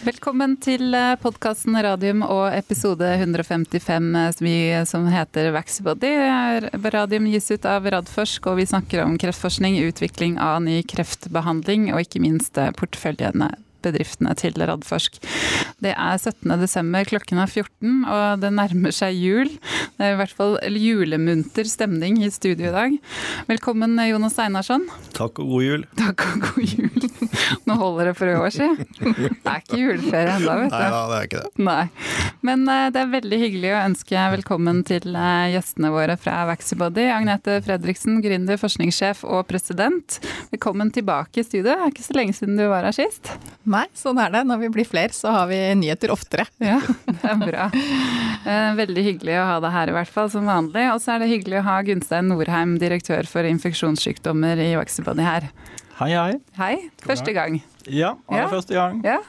Velkommen til podkasten Radium og episode 155 som heter Vaxibody. Radium gis ut av Radforsk, og vi snakker om kreftforskning, utvikling av ny kreftbehandling og ikke minst porteføljene bedriftene til Radforsk. Det er 17. desember, klokken er 14 og det nærmer seg jul. Det er i hvert fall julemunter stemning i studio i dag. Velkommen Jonas Einarsson. Takk og god jul. Takk og god jul. Nå holder det for i år, si. Det er ikke juleferie ennå, vet du. Nei da, det er ikke det. Nei. Men uh, det er veldig hyggelig å ønske velkommen til uh, gjestene våre fra Vaxybody. Agnete Fredriksen, gründer, forskningssjef og president. Velkommen tilbake i studio. Det er ikke så lenge siden du var her sist. Nei, sånn er det. Når vi blir flere, så har vi nyheter oftere. Ja, det er bra. Eh, veldig hyggelig å ha deg her i hvert fall, som vanlig. Og så er det hyggelig å ha Gunstein Norheim, direktør for infeksjonssykdommer i Vaxibody her. Hei, hei. Hei. Første gang. Ja, aller ja. første gang. Ja.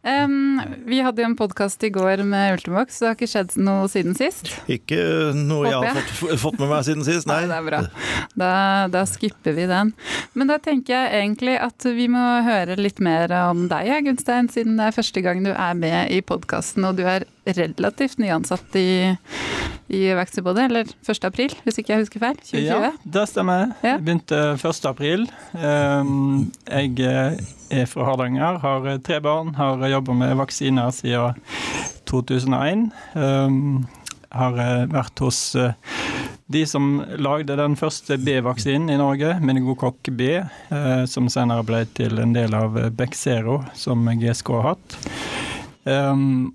Um, vi hadde jo en podkast i går med Ultimox, så det har ikke skjedd noe siden sist? Ikke noe jeg har fått, fått, med meg siden sist, nei. nei det er bra. Da, da, skipper vi den. Men da tenker jeg egentlig at vi må høre litt mer om deg, Gunstein, siden det er første gang du er med i podkasten, og du er relativt nyansatt i i Vaxibody, eller 1. april, hvis ikke jeg husker feil? 2020? Ja, det stemmer. Ja. Jeg begynte 1. april. Ehm, jeg eh, er fra Hardanger, har eh, tre barn, har jobba med vaksiner siden 2001. Ehm, har eh, vært hos de som lagde den første B-vaksinen i Norge, meningokokk B, som senere ble til en del av Bexero, som GSK har hatt. Um,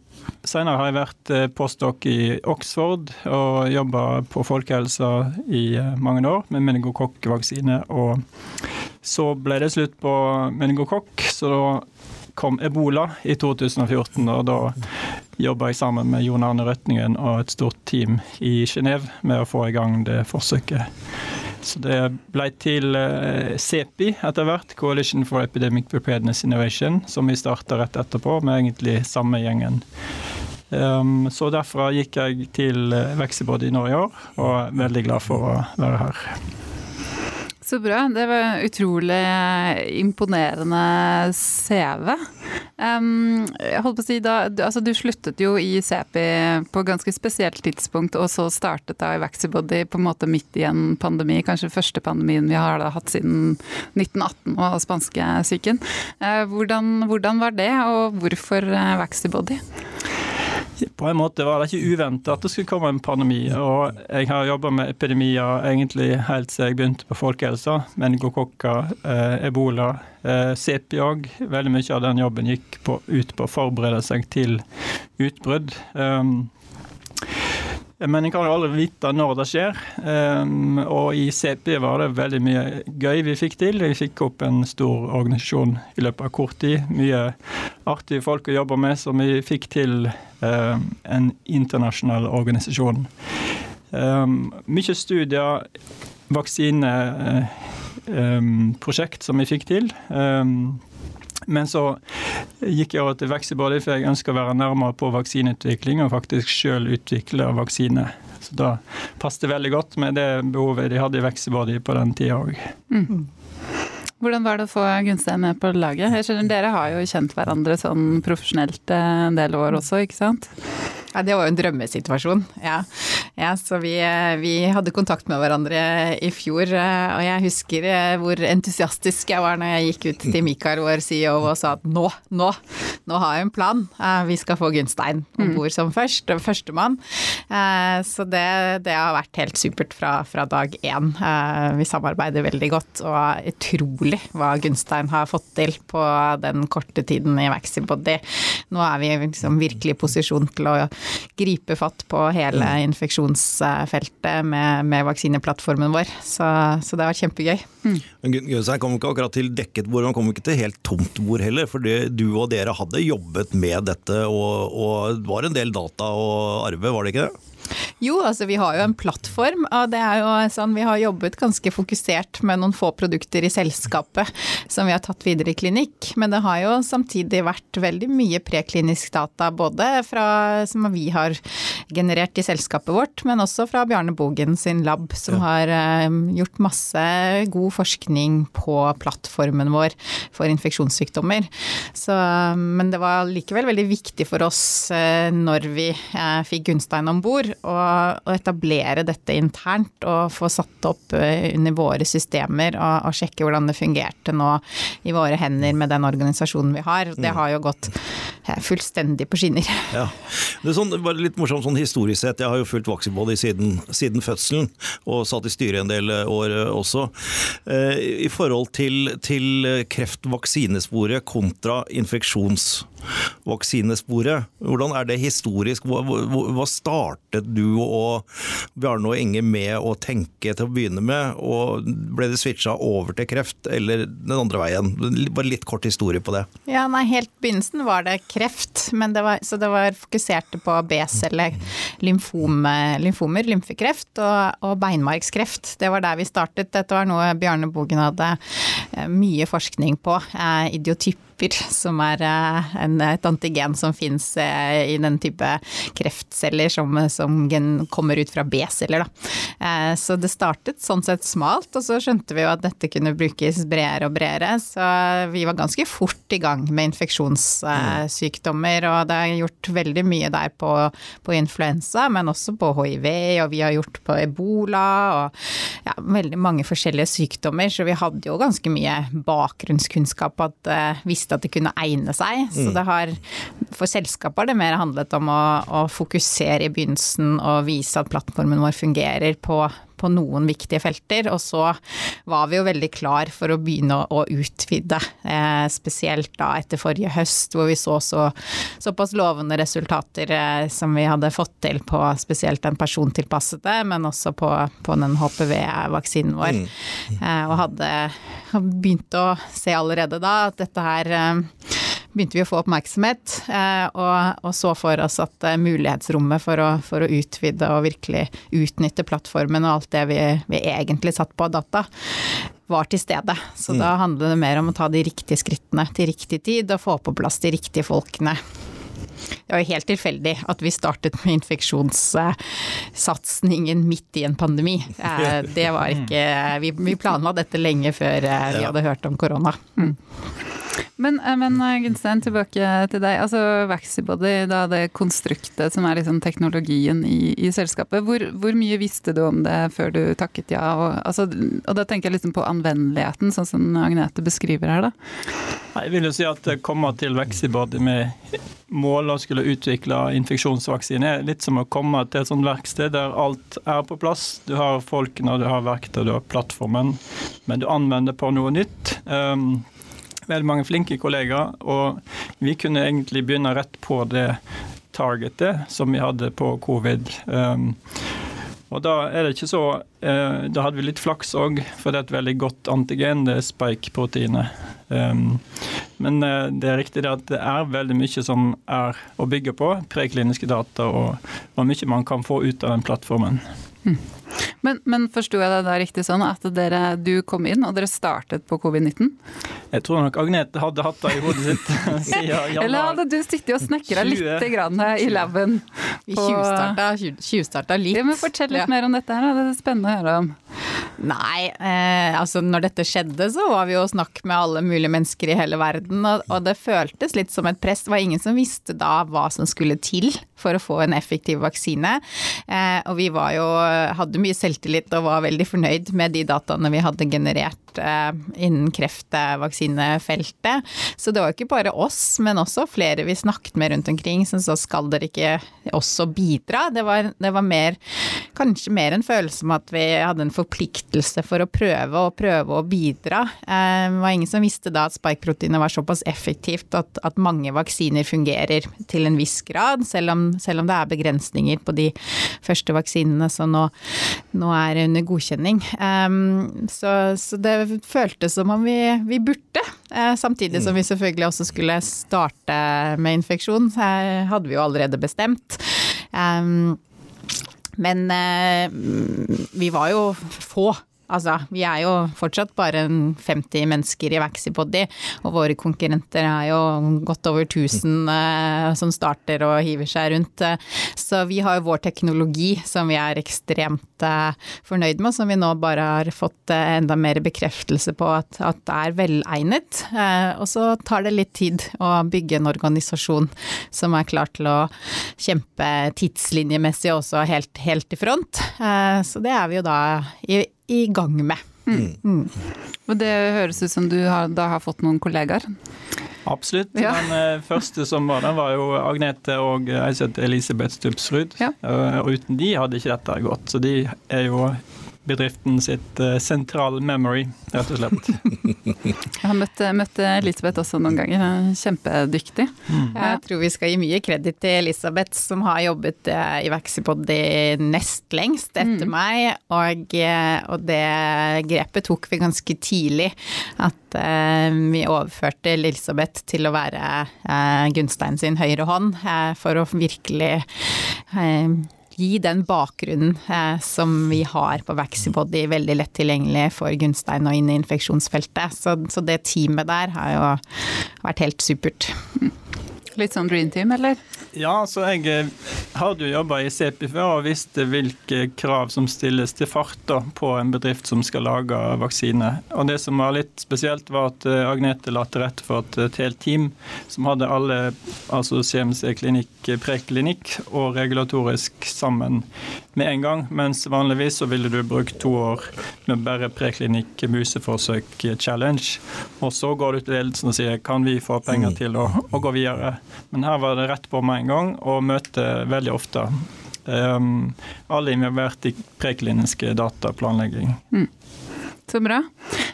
Senere har jeg vært postdok postdoc i Oxford og jobba på folkehelsa i eh, mange år med meningokokkvaksine. Og så ble det slutt på meningokokk, så da kom ebola i 2014. Og da jobba jeg sammen med Jon Arne Røtningen og et stort team i Genéve med å få i gang det forsøket. Så det ble til CEPI eh, etter hvert, Coalition for Epidemic Preparedness Innovation, som vi starta rett etterpå, med egentlig samme gjengen. Um, så derfra gikk jeg til Vexibody nå i år, og er veldig glad for å være her. Så bra. Det var utrolig imponerende CV. Um, holdt på å si da, du, altså du sluttet jo i CEPI på ganske spesielt tidspunkt, og så startet da i Vaxibody på en måte midt i en pandemi, kanskje første pandemien vi har da hatt siden 1918 og spanskesyken. Uh, hvordan, hvordan var det, og hvorfor uh, Vaxibody? På en måte var det ikke uventet at det skulle komme en pandemi. Og jeg har jobba med epidemier egentlig helt siden jeg begynte på folkehelsa. Meningokokka, eh, ebola, eh, CEPI òg. Veldig mye av den jobben gikk på, ut på å forberede seg til utbrudd. Um, men en kan jo aldri vite når det skjer. Um, og i CP var det veldig mye gøy vi fikk til. Vi fikk opp en stor organisasjon i løpet av kort tid. Mye artige folk å jobbe med, som vi fikk til um, en internasjonal organisasjon. Um, mye studier, vaksineprosjekt som vi fikk til. Um, men så gikk jeg over til Vaxibody, for jeg ønsker å være nærmere på vaksineutvikling og faktisk sjøl utvikle vaksine. Så da passet det veldig godt med det behovet de hadde i Vaxibody på den tida òg. Mm. Hvordan var det å få Gunstein med på laget? Jeg skjønner, Dere har jo kjent hverandre sånn profesjonelt eh, en del år også, ikke sant? Ja, Det var jo en drømmesituasjon. Ja. ja så vi, vi, hadde kontakt med hverandre i fjor. Og jeg husker hvor entusiastisk jeg var når jeg gikk ut til Mikael, vår CEO, og sa at nå, nå, nå har jeg en plan. Vi skal få Gunstein om bord som først, førstemann. Så det, det, har vært helt supert fra, fra dag én. Vi samarbeider veldig godt, og utrolig hva Gunstein har fått til på den korte tiden i Vaxibody. Nå er vi liksom virkelig i posisjon til å gripe fatt på hele mm. infeksjonsfeltet med, med vaksineplattformen vår. Så, så, det har vært kjempegøy. Mm. Gønstein kom ikke akkurat til dekket bord, han kom ikke til helt tomt bord heller. For du og dere hadde jobbet med dette, og, og det var en del data å arve, var det ikke det? Jo, altså vi har jo en plattform, og det er jo sånn vi har jobbet ganske fokusert med noen få produkter i selskapet som vi har tatt videre i klinikk. Men det har jo samtidig vært veldig mye preklinisk data, både fra, som vi har generert i selskapet vårt, men også fra Bjarne Bogen sin lab, som ja. har uh, gjort masse god forskning på plattformen vår for infeksjonssykdommer. Så, men det var likevel veldig viktig for oss uh, når vi uh, fikk Gunstein om bord å etablere dette internt og få satt opp eh, under våre systemer og, og, sjekke hvordan det fungerte nå i våre hender med den organisasjonen vi har. Det mm. har jo gått eh, fullstendig på skinner. Ja. Det er sånn, bare litt morsomt sånn historisk sett, jeg har jo fulgt Vaxibody siden, siden fødselen og satt i styret en del eh, år også. I forhold til, til kreftvaksinesporet kontra infeksjonsvaksinesporet. Hvordan er det historisk? Hva, hva, startet du og Bjarne og Inge med å tenke til å begynne med? Og ble det switcha over til kreft, eller den andre veien? Bare litt kort historie på det. Ja, nei, Helt begynnelsen var det kreft, det var, så det var fokuserte på B-celle lymfom, lymfomer, lymfekreft og, og, beinmargskreft. Det var der vi startet. Dette var noe Bjarne Bogen hadde eh, mye forskning på. Eh, idiotyp som er eh, en, et antigen som fins eh, i den type kreftceller som, som kommer ut fra B-celler. Eh, så det startet sånn sett smalt, og så skjønte vi jo at dette kunne brukes bredere og bredere. Så vi var ganske fort i gang med infeksjonssykdommer, og det er gjort veldig mye der på, på influensa, men også på hiv, og vi har gjort på ebola og ja, veldig mange forskjellige sykdommer. Så vi hadde jo ganske mye bakgrunnskunnskap at uh, visste at det kunne egne seg. Så mm. det har for selskapet har det mer handlet om å, å, fokusere i begynnelsen og vise at plattformen vår fungerer på, på noen viktige felter. Og så var vi jo veldig klar for å begynne å, å utvide, eh, spesielt da etter forrige høst hvor vi så, så såpass lovende resultater eh, som vi hadde fått til på spesielt den persontilpassede, men også på, på den HPV-vaksinen vår. Mm. Eh, og hadde, begynt å se allerede da at dette her eh, begynte vi å få oppmerksomhet, eh, og, og så for oss at eh, mulighetsrommet for å, for å, utvide og virkelig utnytte plattformen og alt det vi, vi egentlig satt på data, var til stede. Så mm. da handler det mer om å ta de riktige skrittene til riktig tid og få på plass de riktige folkene. Det var jo helt tilfeldig at vi startet med infeksjonssatsingen midt i en pandemi. Eh, det var ikke Vi planla dette lenge før vi hadde hørt om korona. Mm. Men, eh, men eh, Gunstein, tilbake til deg. Altså Vaxibody, da det konstruktet som er liksom teknologien i, i selskapet. Hvor, hvor, mye visste du om det før du takket ja? Og, altså, og da tenker jeg liksom på anvendeligheten, sånn som Agnete beskriver her, da. Jeg vil jo si at det kommer til Vaxibody med mål å skulle utvikle infeksjonsvaksine. Litt som å komme til et sånt verksted der alt er på plass. Du har folkene, du har verktøy, du har plattformen, men du anvender på noe nytt. Um, veldig mange flinke kollegaer, og vi kunne egentlig begynne rett på det targetet som vi hadde på covid. Um, og da er det ikke så eh, Da hadde vi litt flaks òg, for det er et veldig godt antigen, det er spike-proteinet. Um, men eh, det er riktig at det er veldig mye som er å bygge på, prekliniske data, og hvor mye man kan få ut av den plattformen. Mm. Men, men forsto jeg det da riktig sånn at dere, du kom inn og dere startet på covid-19? Jeg tror nok Agnete hadde hatt det i hodet sitt Eller hadde du sittet og snekra litt grann i laben? Vi tjuvstarta litt. Ja, men Fortell litt ja. mer om dette her, det er spennende å høre om. Nei, eh, altså når dette skjedde så var vi jo og snakk med alle mulige mennesker i hele verden, og, og, det føltes litt som et press. Det var ingen som visste da hva som skulle til for å få en effektiv vaksine. Eh, og vi var jo, hadde mye selvtillit og var veldig fornøyd med de dataene vi hadde generert eh, innen kreftvaksinefeltet. Så det var ikke bare oss, men også flere vi snakket med rundt omkring som så skal dere ikke også bidra. Det var, det var mer, kanskje mer en følelse om at vi hadde en forpliktelse for å prøve og prøve å bidra. Eh, det var ingen som visste da at spike-proteinet var såpass effektivt at, at mange vaksiner fungerer til en viss grad, selv om, selv om det er begrensninger på de første vaksinene som nå, nå er under godkjenning. Um, så, så, det føltes som om vi, vi burde, uh, samtidig som vi selvfølgelig også skulle starte med infeksjon. Uh, hadde vi jo allerede bestemt. Um, Men uh, vi var jo få. Altså, vi er jo fortsatt bare 50 mennesker i Vaxipoddy, og våre konkurrenter er jo godt over 1000 eh, som starter og hiver seg rundt. Så vi har jo vår teknologi som vi er ekstremt eh, fornøyd med, som vi nå bare har fått eh, enda mer bekreftelse på at, at er velegnet. Eh, og så tar det litt tid å bygge en organisasjon som er klar til å kjempe tidslinjemessig også helt, helt i front. Eh, så det er vi jo da i i gang med. Mm. Mm. Og det høres ut som du har, da har fått noen kollegaer? Absolutt. Ja. Den uh, første som var der, var jo Agnete og uh, Elisabeth Stubbsrud. Ja. Uh, og uten de hadde ikke dette gått. Så de er jo bedriften sitt sentral memory, rett og slett. Jeg har møtt, møtt, Elisabeth også noen ganger, kjempedyktig. Mm. Jeg tror vi skal gi mye kreditt til Elisabeth, som har jobbet uh, i Vaxipod nest lengst etter mm. meg, og, uh, og, det grepet tok vi ganske tidlig. At vi overførte Elisabeth til å være Gunstein sin høyre hånd, for å virkelig gi den bakgrunnen eh, som vi har på Vaxibody veldig lett tilgjengelig for Gunstein og inn i infeksjonsfeltet. Så, så, det teamet der har jo vært helt supert. Litt sånn dream team, eller? Ja, så jeg eh, hadde jo jobba i CEPI før og visste hvilke krav som stilles til fart på en bedrift som skal lage vaksine. Og Det som var litt spesielt, var at eh, Agnete la til rette for at et helt team som hadde alle, altså CMC-klinikk, preklinikk og regulatorisk sammen med en gang. Mens vanligvis så ville du brukt to år med bare preklinikk museforsøk challenge. Og så går du til ledelsen og sier kan vi få penger mm. til å, å gå videre. Men her var det rett på med en gang, og møter veldig ofte um, alle involvert i prekliniske dataplanlegging. Mm. Så bra.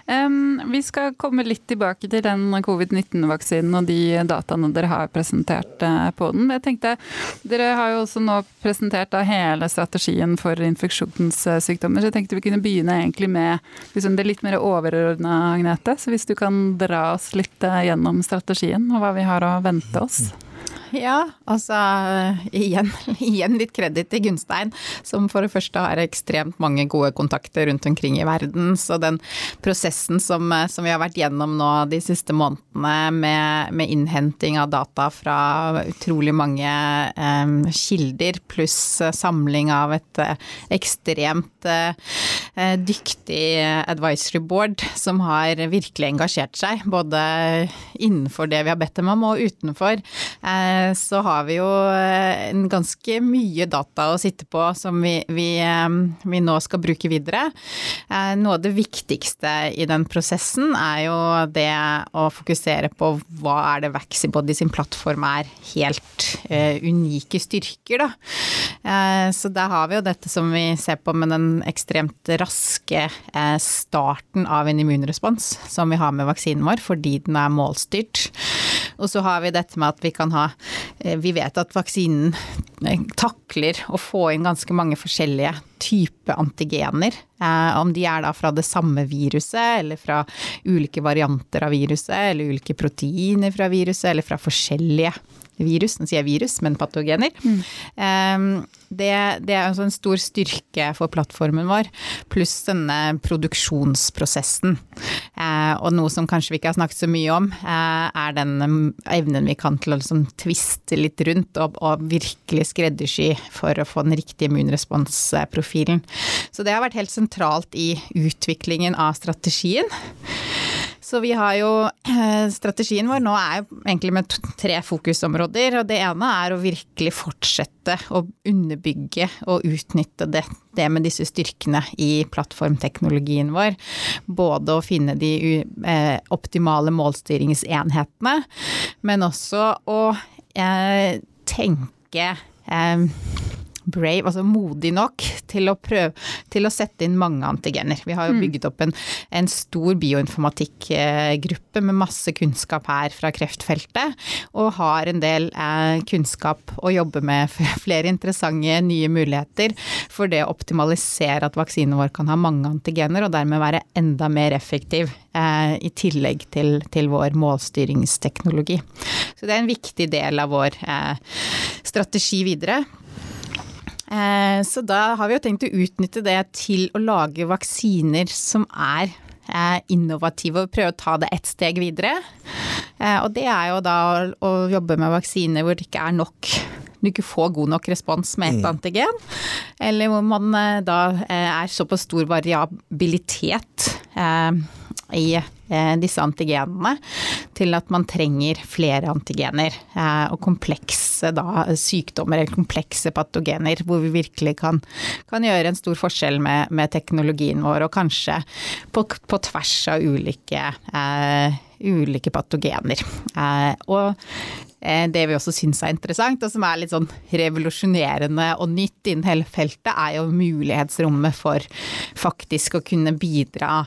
Um, vi skal komme litt tilbake til den covid-19-vaksinen og de dataene dere har presentert uh, på den. Jeg tenkte, Dere har jo også nå presentert hele strategien for infeksjonssykdommer, så jeg tenkte vi kunne begynne egentlig med liksom, det litt mer overordna, Agnete. Så hvis du kan dra oss litt uh, gjennom strategien og hva vi har å vente oss. Ja, altså igjen, igjen litt kreditt til Gunstein, som for det første har ekstremt mange gode kontakter rundt omkring i verden. Så den prosessen som, som vi har vært gjennom nå de siste månedene med, med innhenting av data fra utrolig mange eh, kilder, pluss samling av et eh, ekstremt eh, dyktig advisory board som har virkelig engasjert seg, både innenfor det vi har bedt dem om og utenfor. Eh, Eh, så har vi jo eh, en ganske mye data å sitte på som vi, vi, eh, vi, nå skal bruke videre. Noe av det viktigste i den prosessen er jo det å fokusere på hva er det Vaxibody sin plattform er helt unike styrker, da. Så der har vi jo dette som vi ser på med den ekstremt raske starten av en immunrespons som vi har med vaksinen vår, fordi den er målstyrt. Og så har vi dette med at vi kan ha eh, Vi vet at vaksinen eh, takler å få inn ganske mange forskjellige typer antigener. Eh, om de er da fra det samme viruset, eller fra ulike varianter av viruset, eller ulike proteiner fra viruset, eller fra forskjellige virus, nå sier jeg virus, men patogener. Mm. Det, det, er altså en stor styrke for plattformen vår, pluss denne produksjonsprosessen. Eh, og noe som kanskje vi ikke har snakket så mye om, eh, er den evnen vi kan til å liksom tviste litt rundt og, og virkelig skreddersy for å få den riktige immunresponsprofilen. Så det har vært helt sentralt i utviklingen av strategien. Så vi har jo eh, Strategien vår nå er egentlig med tre fokusområder. Og det ene er å virkelig fortsette å underbygge og utnytte det, det med disse styrkene i plattformteknologien vår. Både å finne de eh, optimale målstyringsenhetene, men også å eh, tenke brave, altså modig nok til å prøve til å sette inn mange antigener. Vi har jo mm. bygget opp en, en stor bioinformatikkgruppe med masse kunnskap her fra kreftfeltet, og har en del eh, kunnskap å jobbe med flere interessante nye muligheter for det å optimalisere at vaksinen vår kan ha mange antigener, og dermed være enda mer effektiv eh, i tillegg til, til, vår målstyringsteknologi. Så det er en viktig del av vår eh, strategi videre. Eh, så da har vi jo tenkt å utnytte det til å lage vaksiner som er eh, innovative og prøve å ta det ett steg videre. Eh, og det er jo da å jobbe med vaksiner hvor det ikke er nok du ikke får god nok respons med ett mm. antigen, eller hvor man da er såpass stor variabilitet i eh, disse antigenene til at man trenger flere antigener. Eh, og komplekse da, sykdommer eller komplekse patogener hvor vi virkelig kan, kan gjøre en stor forskjell med, med teknologien vår, og kanskje på, på tvers av ulike eh, ulike patogener. Eh, og det vi også syns er interessant, og som er litt sånn revolusjonerende og nytt innen hele feltet, er jo mulighetsrommet for faktisk å kunne bidra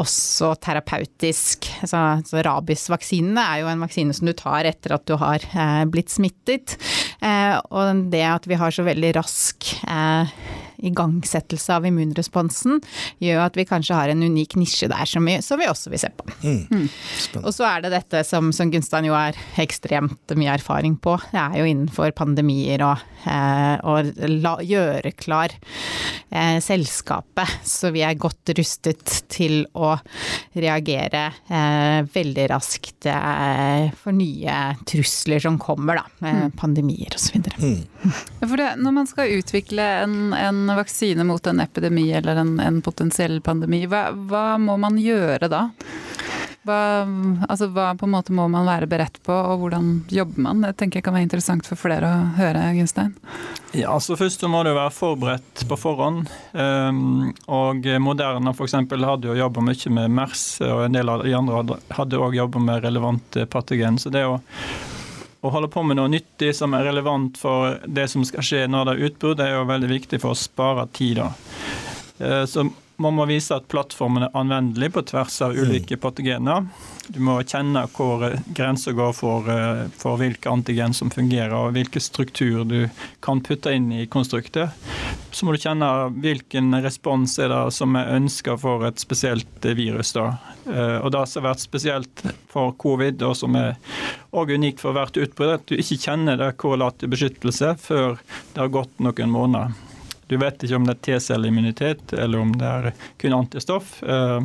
også terapeutisk. Så, så rabisvaksinene er jo en vaksine som du tar etter at du har eh, blitt smittet. Eh, og det at vi har så veldig rask eh, igangsettelse av immunresponsen, gjør at vi kanskje har en unik nisje der som vi, som vi også vil se på. Mm. Mm. Og så er det dette som, som Gunstein jo har ekstremt mye erfaring på, det er jo innenfor pandemier og, eh, og la, gjøre klar eh, selskapet, så vi er godt rustet til å reagere eh, veldig raskt eh, for nye trusler som kommer, da, mm. pandemier osv. Mm. Ja, for det, når man skal utvikle en, en vaksine mot en epidemi eller en, en potensiell pandemi, hva, hva, må man gjøre da? Hva, altså, hva på en måte må man være beredt på, og hvordan jobber man? Det tenker jeg kan være interessant for flere å høre, Gunstein. Ja, altså Først så må du være forberedt på forhånd. Um, og Moderna for eksempel, hadde jo jobba mye med MERS, og en del av de andre hadde òg jobba med relevante patogen. Så det å å holde på med noe nyttig som er relevant for det som skal skje når det er utbrudd, er jo veldig viktig for å spare tid. da. Eh, så man må vise at plattformen er anvendelig på tvers av ulike mm. patogener. Du må kjenne hvor grensa går for, eh, for hvilke antigen som fungerer, og hvilken struktur du kan putte inn i konstruktet. Så må du kjenne hvilken respons er det som er ønska for et spesielt virus. Da. Eh, og det som har vært spesielt for covid, og som er og unikt for hvert utbrudd, at du ikke kjenner det korrelatet beskyttelse før det har gått noen måneder. Du vet ikke om det er T-celleimmunitet eller om det er kun antistoff. Eh,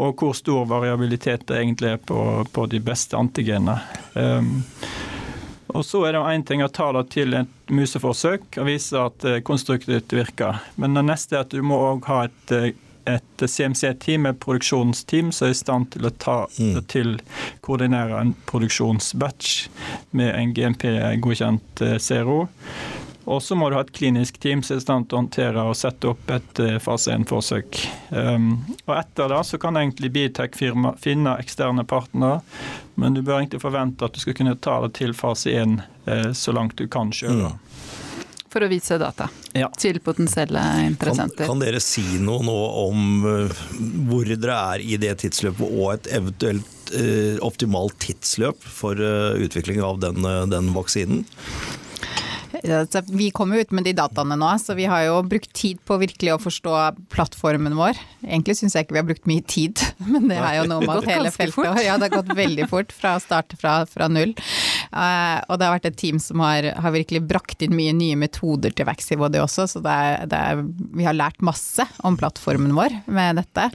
og hvor stor variabilitet det egentlig er på, på de beste antigenene. Eh, og så er det én ting å ta det til et museforsøk og vise at eh, konstruktivt virker. Men det neste er at du må òg ha et, et CMC-team, et produksjonsteam, som er i stand til å ta mm. til koordinere en produksjonsbatch med en GMP-godkjent zero. Og så må du ha et klinisk team som er i stand til å håndtere og sette opp et eh, fase 1-forsøk. Um, og etter det så kan egentlig Biotech-firma finne eksterne partnere, men du bør egentlig forvente at du skal kunne ta det til fase 1 eh, så langt du kan sjøl. Ja. For å vise data ja. til potensielle interessenter. Kan, kan, dere si noe nå om uh, hvor dere er i det tidsløpet, og et eventuelt uh, optimalt tidsløp for uh, utvikling av den, den vaksinen? Vi kommer jo ut med de dataene nå, så vi har jo brukt tid på virkelig å forstå plattformen vår. Egentlig syns jeg ikke vi har brukt mye tid, men det er jo noe med at hele feltet Ja, det har gått veldig fort fra start fra, fra null. Uh, og det har vært et team som har, har, virkelig brakt inn mye nye metoder til Vaxibody også, så det er, det er, vi har lært masse om plattformen vår med dette.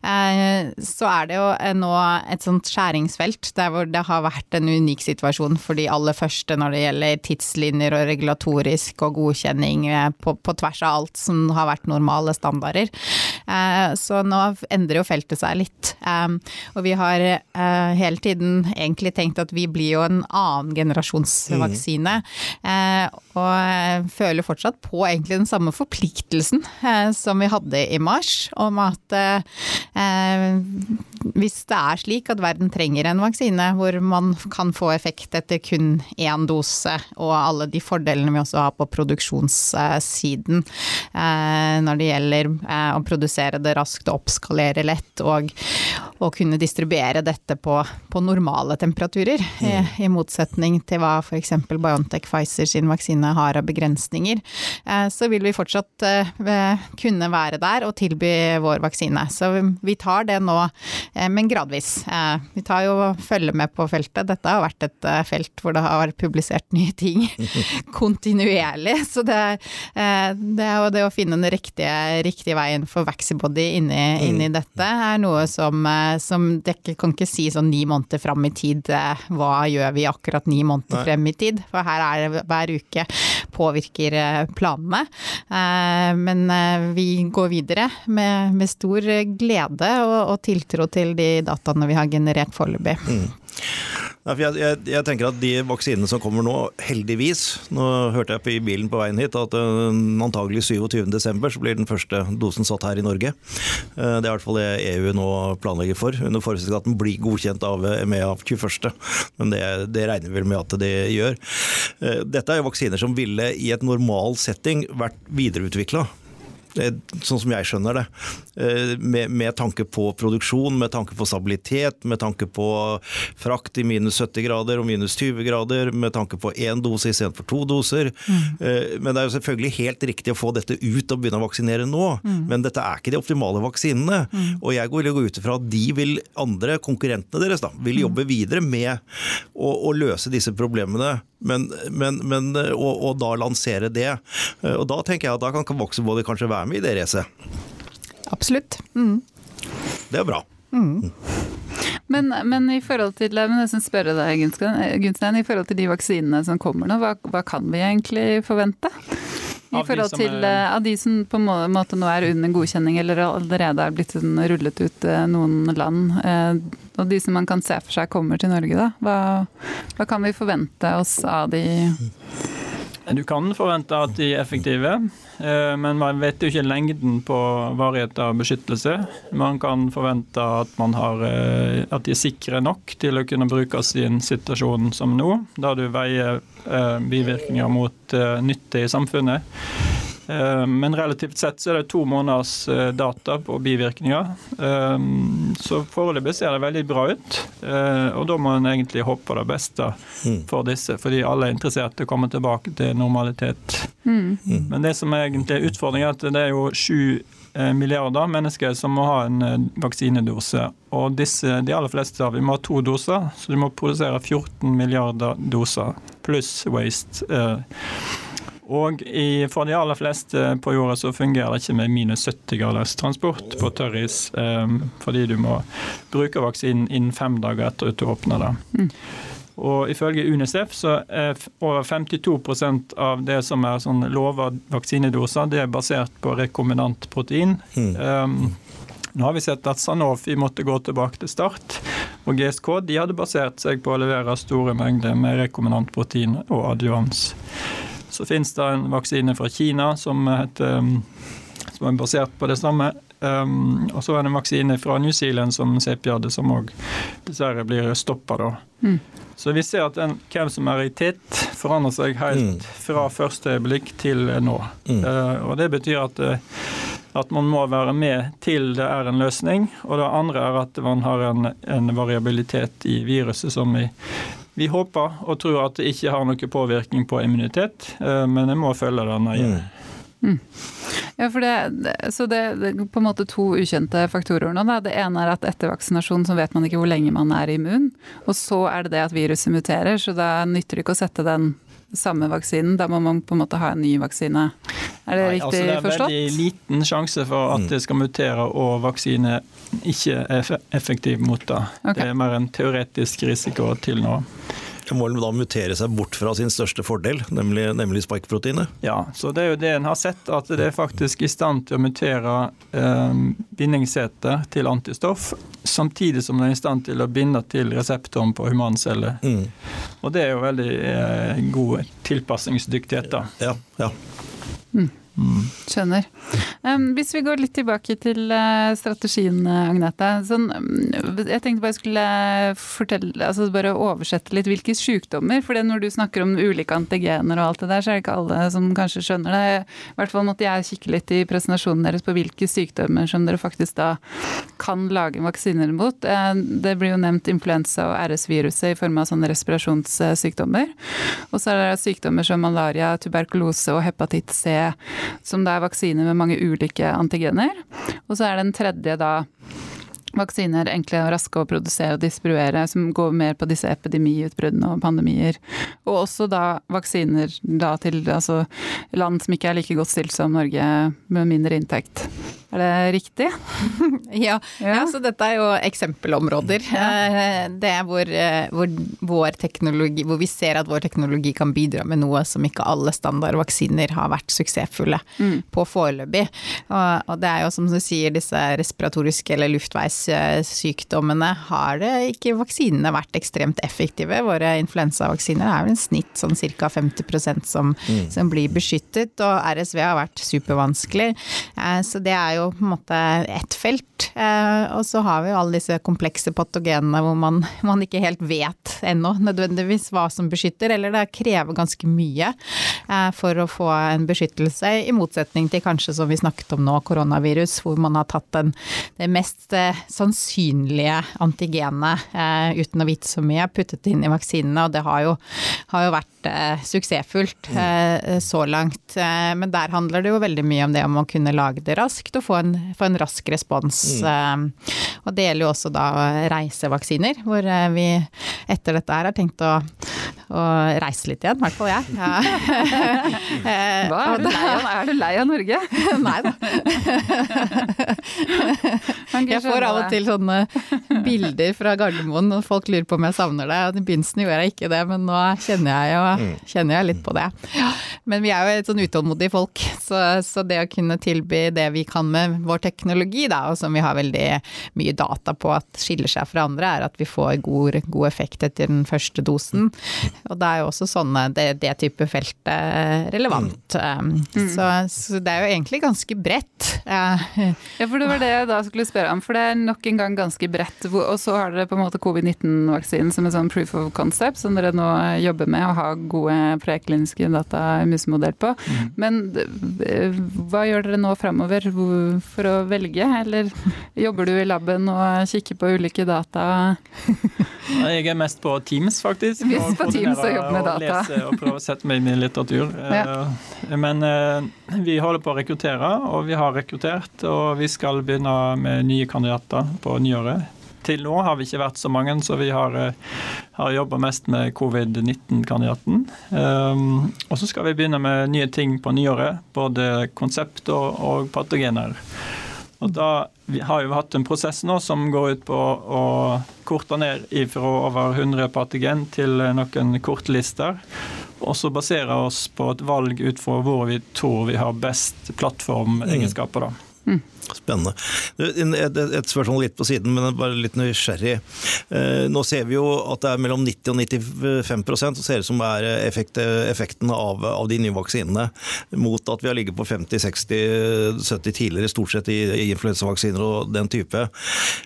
Uh, så er det jo nå et sånt skjæringsfelt der hvor det har vært en unik situasjon for de aller første når det gjelder tidslinjer og regulatorisk og godkjenning eh, på, på, tvers av alt som har vært normale standarder. Eh, så nå endrer jo feltet seg litt. Eh, og vi har hele tiden egentlig tenkt at vi blir jo en annen generasjonsvaksine. Mm. Og føler fortsatt på egentlig den samme forpliktelsen som vi hadde i mars, om at hvis det er slik at verden trenger en vaksine hvor man kan få effekt etter kun én dose, og alle de fordelene vi også har på produksjonssiden eh, når det gjelder eh, å produsere det raskt og oppskalere lett, og, å kunne distribuere dette på, på normale temperaturer. Mm. I, I, motsetning til hva f.eks. Biontech Pfizer sin vaksine har av begrensninger. Eh, så vil vi fortsatt eh, kunne være der og tilby vår vaksine. Så vi tar det nå, eh, men gradvis. Eh, vi tar jo følger med på feltet. Dette har vært et eh, felt hvor det har vært publisert nye ting kontinuerlig. Så det, det er jo det å finne den riktige, riktige veien for Vaxibody inni, mm. inni dette, er noe som, som det kan ikke si sånn ni måneder fram i tid. Hva gjør vi akkurat ni måneder frem i tid? For her er det hver uke påvirker planene. Men vi går videre med, med stor glede og, og, tiltro til de dataene vi har generert foreløpig. Mm. Jeg, jeg, jeg, tenker at De vaksinene som kommer nå, heldigvis Nå hørte jeg i bilen på veien hit at uh, antagelig 27.12. så blir den første dosen satt her i Norge. Uh, det er i hvert fall det EU nå planlegger for, under forutsetning at den blir godkjent av EMEA 21. Men det, det regner vi vel med at det gjør. Uh, dette er jo vaksiner som ville i et normal setting vært videreutvikla sånn som jeg skjønner det. Eh, med, med, tanke på produksjon, med tanke på stabilitet, med tanke på frakt i minus 70 grader og minus 20 grader, med tanke på én dose istedenfor to doser. Mm. Eh, men det er jo selvfølgelig helt riktig å få dette ut og begynne å vaksinere nå. Mm. Men dette er ikke de optimale vaksinene. Mm. Og jeg vil gå ut ifra at de vil, andre konkurrentene deres, da, vil mm. jobbe videre med å, å løse disse problemene men, men, men og, og, da lansere det. Og da tenker jeg at da kan Voxabody kanskje være med i det racet. Absolutt. Mm. Det er bra. Mm. Men, men, i forhold til jeg må spørre deg, Gunstein, i forhold til de vaksinene som kommer nå, hva, hva kan vi egentlig forvente? I forhold til er... Eh, av de som på en måte nå er under godkjenning eller allerede er blitt sånn rullet ut eh, noen land, eh, og de som man kan se for seg kommer til Norge, da. Hva, hva kan vi forvente oss av de? Du kan forvente at de er effektive, men man vet jo ikke lengden på varighet av beskyttelse. Man kan forvente at, man har, at de er sikre nok til å kunne brukes i en situasjon som nå, da du veier Eh, bivirkninger mot eh, nytte i samfunnet. Eh, men relativt sett så er det to måneders data på bivirkninger. Så foreløpig ser det veldig bra ut. Og da må en egentlig håpe det beste mm. for disse, fordi alle er interessert i å komme tilbake til normalitet. Mm. mm. Men det som er egentlig er utfordringen, er at det er jo sju milliarder mennesker som må ha en vaksinedose. Og disse, de aller fleste av dem må ha to doser, så de må produsere 14 milliarder doser pluss waste. Og i, for de aller fleste på jorda så fungerer det ikke med minus 70 graders transport på tørris, um, fordi du må bruke vaksinen innen fem dager etter at du åpner det. Mm. Og ifølge UNICEF så er over 52% av det som er sånn lova vaksinedoser, det er basert på rekombinant protein. Mm. Um, nå har vi sett at Sanofi måtte gå tilbake til start. Og GSK de hadde basert seg på å levere store mengder med rekombinant protein og adjuvans. Så finnes det en vaksine fra Kina som, heter, um, som er basert på det samme. Um, og så er det en vaksine fra New Zealand som CP hadde, som òg dessverre blir stoppa da. Mm. Så vi ser at den, hvem som er i titt, forandrer seg helt mm. fra første øyeblikk til nå. Mm. Uh, og det betyr at uh, at man må være med til det er en løsning. Og det andre er at man har en, en variabilitet i viruset som vi, vi, håper og tror at det ikke har noen påvirkning på immunitet, eh, men jeg må følge det nøye. Mm. Mm. Ja, for det, så det, er på en måte to ukjente faktorer nå. Da. Det ene er at etter vaksinasjon så vet man ikke hvor lenge man er immun. Og så er det det at viruset muterer, så da nytter det ikke å sette den samme vaksinen. Da må man på en måte ha en ny vaksine. Er det Nei, riktig altså det er forstått? veldig liten sjanse for at mm. det skal mutere og vaksine ikke er effektiv mot det. Okay. Det er mer en teoretisk risiko til nå. Det må da mutere seg bort fra sin største fordel, nemlig, nemlig spike-proteinet? Ja, så det er jo det en har sett, at det er faktisk i stand til å mutere eh, bindingsseter til antistoff, samtidig som det er i stand til å binde til reseptoren på humanceller. Mm. Og det er jo veldig eh, god tilpasningsdyktighet, da. Ja, ja. Mm. Mm. Skjønner. Um, hvis vi går litt tilbake til uh, strategien, Agnete. Sånn, jeg tenkte bare jeg skulle fortelle, altså bare oversette litt hvilke sykdommer. For når du snakker om ulike antigener og alt det der, så er det ikke alle som kanskje skjønner det. I hvert fall måtte jeg kikke litt i presentasjonen deres på hvilke sykdommer som dere faktisk da kan lage vaksiner mot. Det blir jo nevnt influensa og RS-viruset i form av sånne respirasjonssykdommer. Og så er det sykdommer som malaria, tuberkulose og hepatitt C som da er vaksiner med mange ulike antigener. Og så er den tredje da vaksiner enkle og raske å produsere og distribuere, som går mer på disse epidemiutbruddene og pandemier. Og også da vaksiner da til altså, land som ikke er like godt stilt som Norge, med mindre inntekt. Er det riktig? ja, ja. ja, så dette er jo eksempelområder. Ja. Eh, det er hvor, eh, hvor, vår teknologi, hvor vi ser at vår teknologi kan bidra med noe som ikke alle standardvaksiner har vært suksessfulle mm. på foreløpig. Og, og, det er jo som du sier, disse respiratoriske eller luftveissykdommene har det ikke vaksinene vært ekstremt effektive. Våre influensavaksiner er vel en snitt sånn ca. 50% som, mm. som blir beskyttet, og RSV har vært supervanskelig. Eh, så det er jo jo på en måte ett felt. Eh, og så har vi jo alle disse komplekse patogenene hvor man, man ikke helt vet ennå nødvendigvis hva som beskytter, eller det krever ganske mye eh, for å få en beskyttelse, i motsetning til kanskje som vi snakket om nå, koronavirus, hvor man har tatt den, det mest eh, sannsynlige antigenet uten å vite så mye, puttet det inn i vaksinene, og det har jo, har jo vært suksessfullt så langt. Men der handler det jo veldig mye om det om å kunne lage det raskt og få en, få en rask respons. Mm. Og det gjelder jo også da reisevaksiner, hvor eh, vi etter dette her har tenkt å, å reise litt igjen, i hvert fall jeg. Ja. Hva, er du lei av, er du lei av Norge? Nei da. Jeg får av og til sånne bilder fra Gardermoen og folk lurer på om jeg savner det. I begynnelsen gjorde jeg ikke det, men nå kjenner jeg jo mm. kjenner jeg litt på det. Men vi er jo et sånn utålmodige folk, så, så det å kunne tilby det vi kan med vår teknologi, da, og som vi har veldig mye data på at skiller seg fra andre, er at vi får god, god effekt etter den første dosen. Og da er jo også sånne, det, det type felt relevant. Mm. Um, så, så, det er jo egentlig ganske bredt. Ja, for det var det jeg da skulle spørre om, for det er nok en gang ganske bredt. Og så har dere på en måte covid-19-vaksinen som en sånn proof of concept, som dere nå jobber med og har gode prekliniske data musemodell på. Mm. Men eh, hva gjør dere nå framover for å velge, eller jobber du i laben og kikker på ulike data? Jeg er mest på Teams, faktisk. Mest på Teams og jobber med data. Og lese og prøve å sette meg inn i litteratur. Ja. Eh, men eh, vi holder på å rekruttere, og vi har rekruttert. Og vi skal begynne med nye kandidater på nyåret. Til nå har vi ikke vært så mange, så vi har, eh, har jobba mest med covid-19-kandidaten. Um, og så skal vi begynne med nye ting på nyåret. Både konsept og, og patogener. Og da vi har jo hatt en prosess nå som går ut på å korte ned fra over 100 patogen til noen kortlister. Og så basere oss på et valg ut fra hvor vi tror vi har best plattformegenskaper. da. Spennende. Et, spørsmål litt på siden, men bare litt nysgjerrig. Eh, nå ser vi jo at det er mellom 90 og 95% som ser ut som er effekt, effekten av, av, de nye vaksinene, mot at vi har ligget på 50-60-70 tidligere, stort sett i, i influensavaksiner og den type.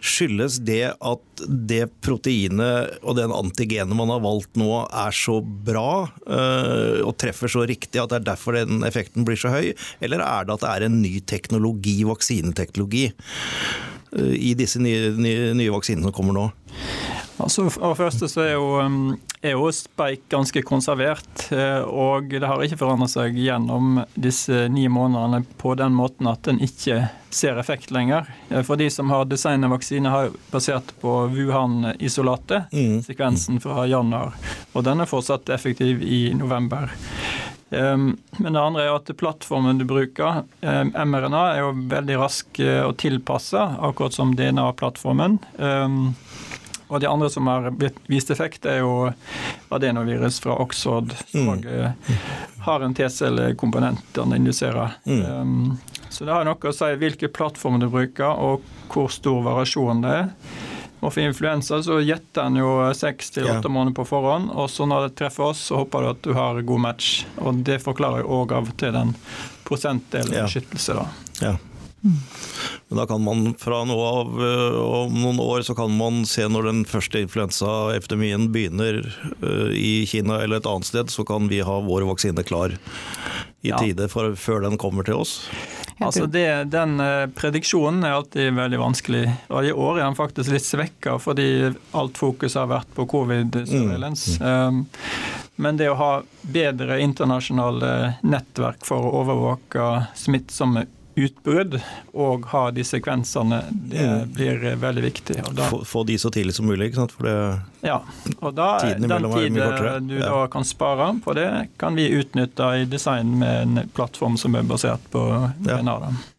Skyldes det at det proteinet og den antigenet man har valgt nå, er så bra øh, og treffer så riktig at det er derfor den effekten blir så høy, eller er det at det er en ny teknologi, vaksineteknologi, øh, i disse nye, nye, nye vaksinene som kommer nå? Altså, for det første så er jo, um, er jo Speik ganske konservert, eh, og det har ikke forandret seg gjennom disse ni månedene på den måten at den ikke ser effekt lenger. Eh, for de som har designet vaksine, har basert på Wuhan-isolatet, mm. sekvensen fra januar. Og den er fortsatt effektiv i november. Um, men det andre er at plattformen du bruker, mRNA, er jo veldig rask uh, å tilpasse, akkurat som DNA-plattformen. Um, og de andre som har vist effekt, er jo adenovirus fra Oxford, som mm. Eh, har en T-cellekomponent den induserer. Mm. Så det har noe å si hvilke plattformer du bruker, og hvor stor variasjon det er. Og for influensa så gjetter en jo seks til åtte måneder på forhånd, og så når det treffer oss, så håper du at du har god match. Og det forklarer jo òg av og til den prosentdelen Ja. beskyttelse, da. Ja. Men da kan man fra nå av øh, om noen år så kan man se når den første influensaepidemien begynner øh, i Kina eller et annet sted, så kan vi ha vår vaksine klar i Ja. tide for, før den kommer til oss. Altså det, Den eh, prediksjonen er alltid veldig vanskelig. Og I år er den faktisk litt svekka fordi alt fokus har vært på covid surveillance. Um, men det å ha bedre internasjonale nettverk for å overvåke smittsomme utbrudd og ha de sekvensene, det blir eh, veldig viktig. Og da, Få, få de så tidlig som mulig, ikke sant? For det, ja, og da, Tiden den tiden du Ja. da kan spare på det, kan vi utnytte i design med en plattform som er basert på Ja.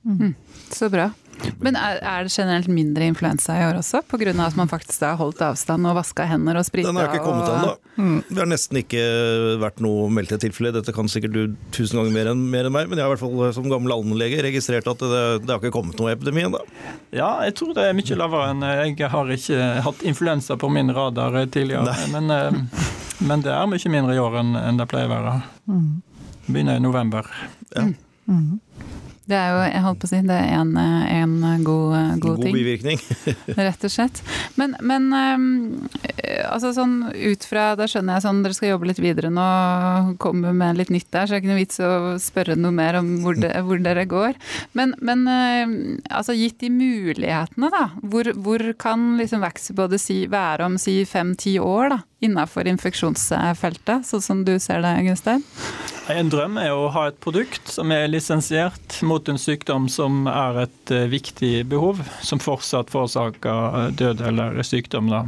Mm. Så bra. Men er, er det generelt mindre influensa i år også, pga. at man faktisk har holdt avstand og vaska hender og sprita? den har ikke kommet og... ennå. Det har nesten ikke vært noe meldte tilfelle. Dette kan sikkert du tusen ganger mer enn, mer enn meg, men jeg har i hvert fall som gammel allmennlege registrert at det, det har ikke kommet noe epidemi ennå. Ja, jeg tror det er mye lavere enn eh, Jeg har ikke hatt influensa på min radar eh, tidligere. Men, eh, men det er mye mindre i år enn det pleier å være. Begynner i november. Det er jo, jeg holdt på å si, det er en, en god, god, God ting. bivirkning. Rett og slett. Men, men eh, altså sånn ut fra Da skjønner jeg sånn dere skal jobbe litt videre nå, komme med litt nytt der, så er det ikke noe vits å spørre noe mer om hvor, de, hvor dere går. Men, men um, altså gitt de mulighetene, da. Hvor, hvor kan liksom Vaxibody si, være om si fem-ti år, da? Innafor infeksjonsfeltet, sånn som du ser det, Gustein? En drøm er å ha et produkt som er lisensiert mot en sykdom som er et eh, viktig behov, som fortsatt forårsaker eh, død eller sykdom. Da.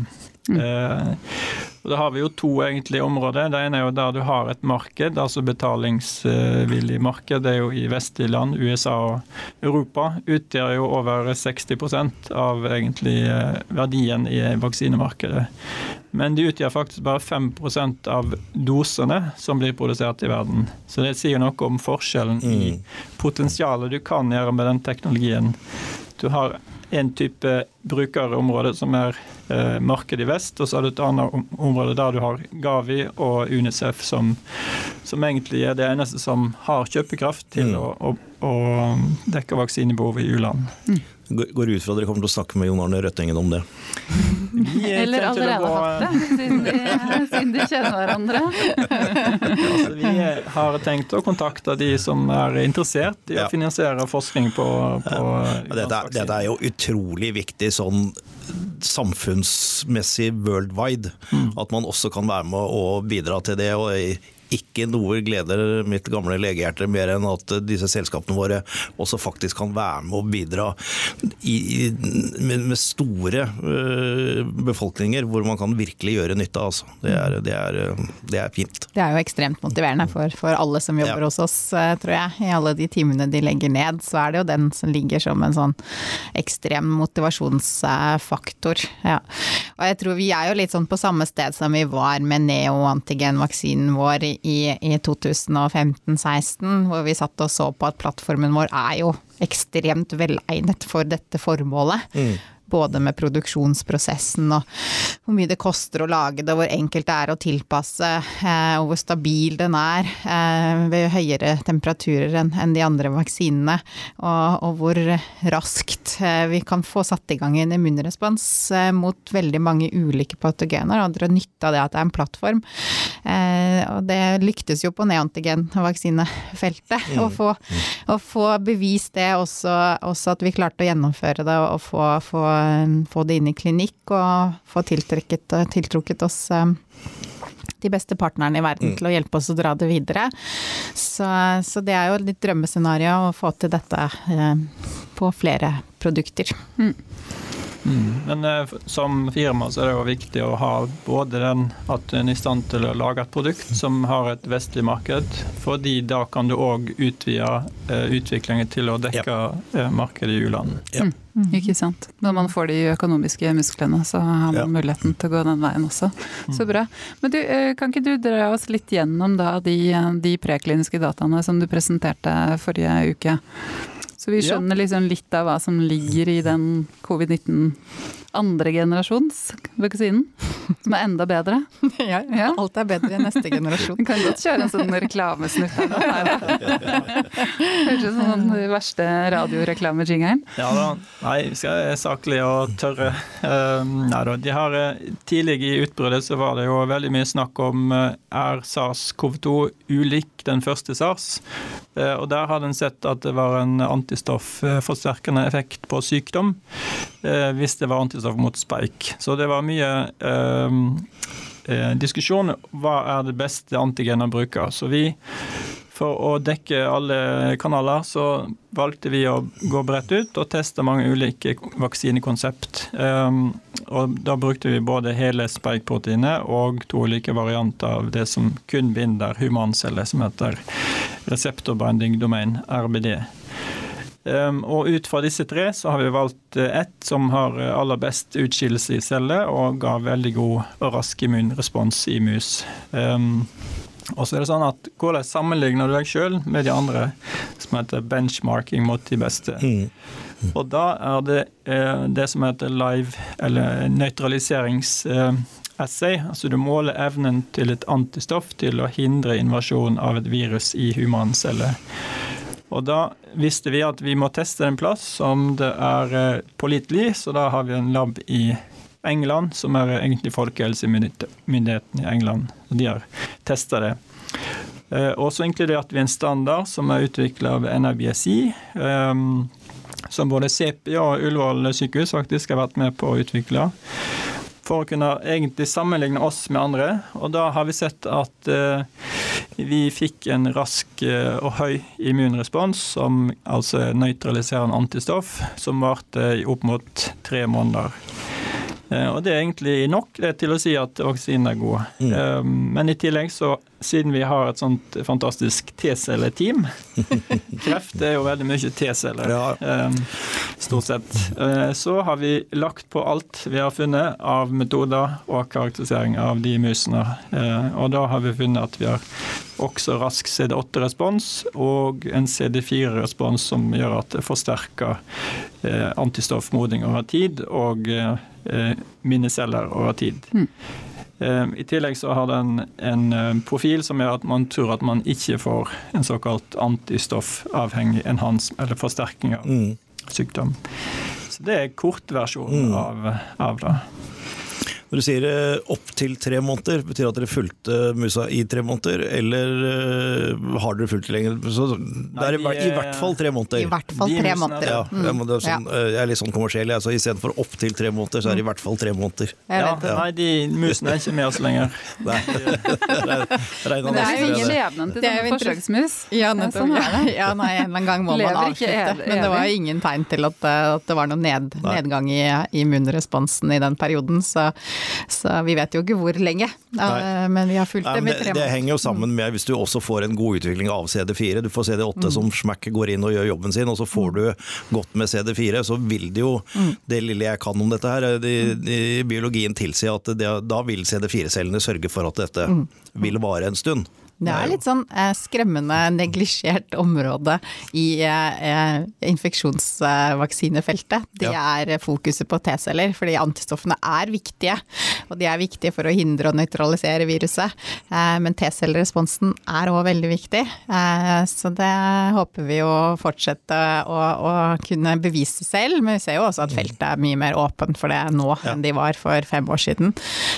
Eh, og da har vi jo to egentlig områder. Det ene er jo der du har et marked, altså betalingsvillig marked. Det er jo i vestlige land, USA og Europa. Utgjør jo over 60% av egentlig eh, verdien i vaksinemarkedet. Men de utgjør faktisk bare 5% av dosene som blir produsert i verden. Så det sier noe om forskjellen i potensialet du kan gjøre med den teknologien. Du har en type brukerområde som er eh, marked i vest, og så har du et annet om- område der du har Gavi og Unicef som, som egentlig er det eneste som har kjøpekraft til Mm. å, å, å dekke vaksinebehovet i u-land. Går går ut fra at dere kommer til å snakke med Jon Arne Røttingen om det. Eller å allerede gå- hatt det, siden de, siden de kjenner hverandre. Altså, vi har tenkt å kontakte de som er interessert i å Ja. finansiere forskning på, på Ja, Dette, er- dette er jo utrolig viktig sånn samfunnsmessig worldwide. At man også kan være med og bidra til det. og ikke noe gleder mitt gamle legehjerte mer enn at disse selskapene våre også faktisk kan være med og bidra i, i, med, med store uh, befolkninger, hvor man kan virkelig gjøre nytte. Altså. Det, er, det, er, det er fint. Det er jo ekstremt motiverende for, for alle som jobber Ja. hos oss, eh, tror jeg. I alle de timene de legger ned, så er det jo den som ligger som en sånn ekstrem motivasjonsfaktor. Ja. Og jeg tror vi er jo litt sånn på samme sted som vi var med neoantigenvaksinen vår i, i 2015-16, hvor vi satt og så på at plattformen vår er jo ekstremt velegnet for dette formålet. Både med produksjonsprosessen og hvor mye det koster å lage det, hvor enkelt det er å tilpasse, eh, og hvor stabil den er eh, ved høyere temperaturer enn de andre vaksinene. Og, og hvor raskt eh, vi kan få satt i gang en immunrespons mot veldig mange ulike patogener, og dra nytte av det at det er en plattform. Og det lyktes jo på neantigenvaksinefeltet, å, få, å få bevist det også, også at vi klarte å gjennomføre det og få, få, få det inn i klinikk og få tiltrukket, tiltrukket oss eh, de beste partnerne i verden til å hjelpe oss å dra det videre. Så, så det er jo litt drømmescenario å få til dette eh, på flere produkter. Men eh, som firma så er det jo viktig å ha både den at en er i stand til å lage et produkt som har et vestlig marked, fordi da kan du òg utvide eh, utviklingen til å dekke eh, markedet i u-land. Ja. Ikke sant. Når man får de økonomiske musklene, så har man Ja. muligheten til å gå den veien også. Så bra. Men du, eh, kan ikke du dra oss litt gjennom da de, de prekliniske dataene som du presenterte forrige uke? Så vi skjønner liksom litt av hva som ligger i den covid-19 Andregenerasjons vaksinen, som er enda bedre. Ja, ja. alt er bedre i neste generasjon. Du kan godt kjøre en sånn reklamesnutt her nå. Høres ut som den verste radioreklamejingeren. Ja da. Nei, vi skal være saklige og tørre. Ehm, nei da. De har, eh, tidlig i utbruddet så var det jo veldig mye snakk om eh, er SARS-CoV-2 ulik den første SARS? Eh, og der har en sett at det var en antistoffforsterkende effekt på sykdom. Hvis det var antistoff mot spike. Så det var mye diskusjon hva er det beste antigenet å bruke. Så vi for å dekke alle kanaler så valgte vi å gå bredt ut og teste mange ulike vaksinekonsept. Eh, og da brukte vi både hele spike-proteinet og to ulike varianter av det som kun binder humanceller, som heter reseptorbinding domain, RBD. Um, og ut fra disse tre så har vi valgt eh, ett som har aller best utskillelse i celler og ga veldig god og rask immunrespons i mus. Um, og så er det sånn at Hvordan sammenligner du deg sjøl med de andre, som heter benchmarking mot de beste? Mm. Mm. Og da er det eh, det som heter live, eller nøytraliseringsassay. Eh, altså du måler evnen til et antistoff til å hindre invasjon av et virus i humanceller. Og da visste vi at vi må teste en plass som det er eh, pålitelig, så da har vi en lab i England, som er egentlig folkehelsemyndigheten i England. og De har testa det. Eh, og så inkluderte vi en standard som er utvikla av NRBSI. Um, som både CP og Ullevål sykehus faktisk har vært med på å utvikle. For å kunne egentlig sammenligne oss med andre. Og da har vi sett at uh, vi fikk en rask uh, og høy immunrespons, som altså er nøytraliserende antistoff, som varte i opp mot tre måneder. Eh, og det er egentlig nok til å si at vaksinen er god. Mm. Eh, men i tillegg, så siden vi har et sånt fantastisk T-celleteam Kreft er jo veldig mye T-celler, ja. Eh, stort sett. Så har vi lagt på alt vi har funnet av metoder og karakterisering av de musene. Og da har vi funnet at vi har også rask CD8-respons og en CD4-respons som gjør at det forsterker antistoffmoding over tid. og Eh, minneceller over tid. Mm. I tillegg så har den en eh, profil som gjør at man tror at man ikke får en såkalt antistoffavhengig enhans, eller forsterking av mm. sykdom. Så det er kortversjonen mm. av, av det. Når du sier eh, opptil tre måneder, betyr det at dere fulgte musa i tre måneder? Eller uh, har dere fulgt lenger? Så det er i, i, hvert fall tre måneder. I hvert fall tre måneder. Ja, mm. er sånn. Jeg er litt sånn kommersiell, altså, så istedenfor opptil tre måneder, så er det i hvert fall tre måneder. Ja, nei, de musene er ikke med oss lenger. nei. Men det er jo ingen levende til sånne forsøksmus. Ja, nettopp. Sånn ja, nei, en eller annen gang må man avslutte. Men det var ingen tegn til at, at det var noen ned, nedgang i immunresponsen i den perioden. Så så vi vet jo ikke hvor lenge. Nei. Men vi har fulgt det med tre måneder. Det henger jo sammen med hvis du også får en god utvikling av CD4. Du får CD8 mm. som smack går inn og gjør jobben sin, og så får du godt med CD4. Så vil det jo, mm. det lille jeg kan om dette her, de, de, biologien tilsi at det, da vil CD4-cellene sørge for at dette mm. vil vare en stund. Det er litt sånn eh, skremmende neglisjert område i eh, infeksjonsvaksinefeltet. Det ja. er fokuset på T-celler, fordi antistoffene er viktige. Og de er viktige for å hindre og nøytralisere viruset. Eh, men T-celleresponsen er òg veldig viktig. Så det håper vi å fortsette å, å, kunne bevise selv. Men vi ser jo også at feltet er mye mer åpent for det nå ja. enn de var for fem år siden.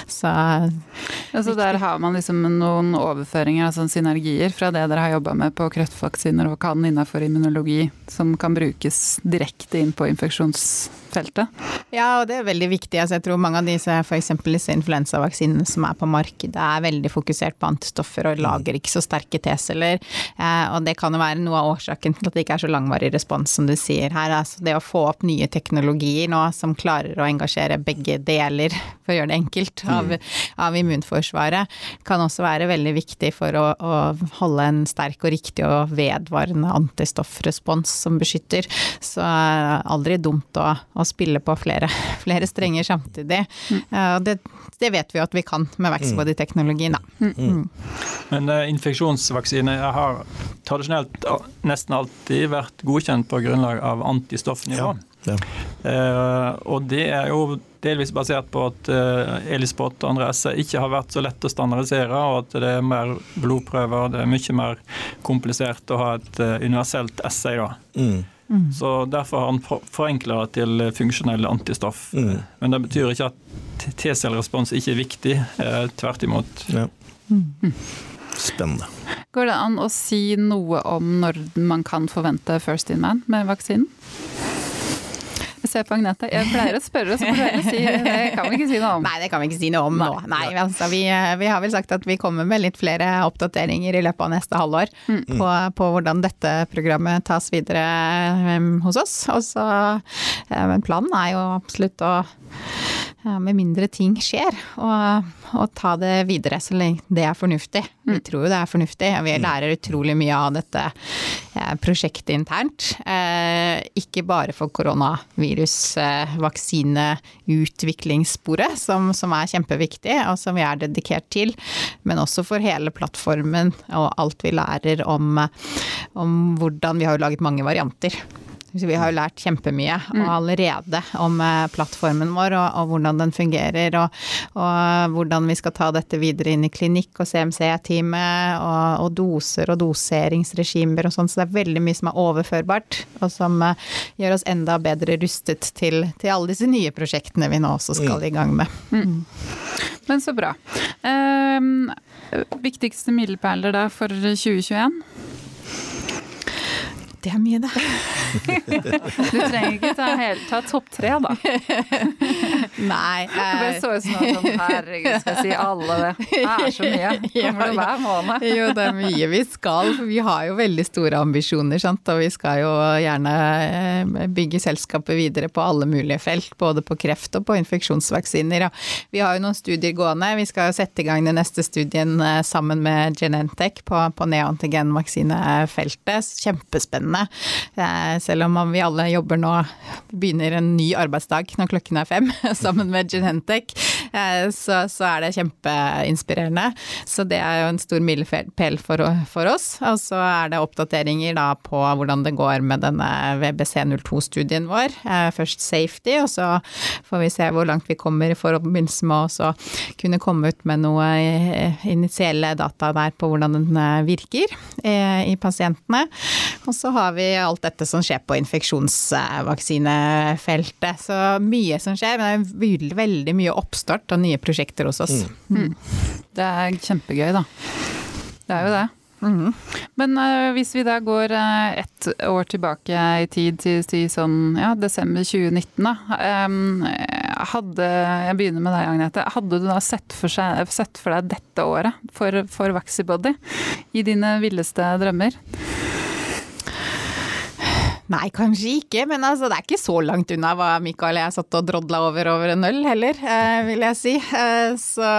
Så, ja, så der har man liksom noen overføringer sånn synergier fra det dere har jobba med på kreftvaksiner og kan innenfor immunologi, som kan brukes direkte inn på infeksjonsfeltet? Ja, og det er veldig viktig. Altså, jeg tror mange av disse f.eks. disse influensavaksinene som er på markedet, er veldig fokusert på antistoffer og lager ikke så sterke T-celler. Eh, og det kan jo være noe av årsaken til at det ikke er så langvarig respons som du sier her. Altså, det å få opp nye teknologier nå som klarer å engasjere begge deler, for å gjøre det enkelt, av, mm. av immunforsvaret, kan også være veldig viktig for å, å holde en sterk og riktig og vedvarende antistoffrespons som beskytter. Så aldri dumt å, å spille på flere, flere strenger samtidig. Mm. Det, det, vet vi at vi kan med Vaxbody-teknologien, da. Mm. mm. Men uh, infeksjonsvaksiner har tradisjonelt nesten alltid vært godkjent på grunnlag av antistoffnivå. Ja. Ja. Uh, og det er jo delvis basert på at Elispot og andre essay ikke har vært så lett å standardisere, og at det er mer blodprøver. Det er mye mer komplisert å ha et universelt essay. da. Mm. Mm. Så Derfor har han forenkla det til funksjonell antistoff. Mm. Men det betyr ikke at T-cellerespons ikke er viktig. Tvert imot. Ja. Mm. Spennende. Går det an å si noe om når man kan forvente first in man med vaksinen? Se på Agnete. Jeg pleier å spørre, så får dere si det kan vi ikke si noe om. Nei, det kan vi ikke si noe om nå. Nei, altså, vi, vi, har vel sagt at vi kommer med litt flere oppdateringer i løpet av neste halvår mm. på, på, hvordan dette programmet tas videre um, hos oss. Og så, ja, men planen er jo absolutt å med mindre ting skjer, og, og, ta det videre så lenge det er fornuftig. Vi mm. tror jo det er fornuftig, og vi mm. lærer utrolig mye av dette eh, prosjektet internt. Eh, ikke bare for koronavirusvaksineutviklingssporet, som, som er kjempeviktig, og som vi er dedikert til, men også for hele plattformen og alt vi lærer om, om hvordan Vi har jo laget mange varianter. Vi har jo lært kjempemye mm. allerede om eh, plattformen vår og, og hvordan den fungerer, og, og, hvordan vi skal ta dette videre inn i klinikk og CMC-teamet, og, og, doser og doseringsregimer og sånn. Så det er veldig mye som er overførbart, og som uh, gjør oss enda bedre rustet til, til, alle disse nye prosjektene vi nå også skal mm. i gang med. Mm. Men så bra. Um, viktigste milepæler da for 2021? Det er mye, det. du trenger ikke ta, helt, ta topp tre, da. Nei. Eh. Det så ut som sånn, herregud, skal jeg si alle det. Det er så mye. Kommer det hver måned? jo, det er mye vi skal. For vi har jo veldig store ambisjoner, sant. Og vi skal jo gjerne eh, bygge selskapet videre på alle mulige felt. Både på kreft og på infeksjonsvaksiner. Ja. Vi har jo noen studier gående. Vi skal jo sette i gang den neste studien eh, sammen med Genentech på, på neoantigenvaksinefeltet. Kjempespennende spennende. Eh, selv om vi alle jobber nå, begynner en ny arbeidsdag når klokken er fem, sammen med Genentech, så, så, er det kjempeinspirerende. Så det er jo en stor milepæl for, for, oss. Og så er det oppdateringer da på hvordan det går med denne WBC02-studien vår. Eh, først safety, og så får vi se hvor langt vi kommer i forbindelse med å kunne komme ut med noe initielle data der på hvordan den virker i pasientene. Og så har vi alt dette som skjer på infeksjonsvaksinefeltet. Så mye som skjer, men det er veldig mye oppstart av nye prosjekter hos oss. Mm. Mm. Det er kjempegøy, da. Det er jo det. Mm. Men uh, hvis vi da går uh, ett år tilbake i tid til, til sånn ja, desember 2019, da. Um, hadde, jeg begynner med deg, Agnete. Hadde du da sett for, seg, sett for deg dette året for, for Vaxibody i dine villeste drømmer? Nei, kanskje ikke, men altså, det er ikke så langt unna hva Mikael og jeg satt og drodla over over en øl heller, eh, vil jeg si. Eh, så,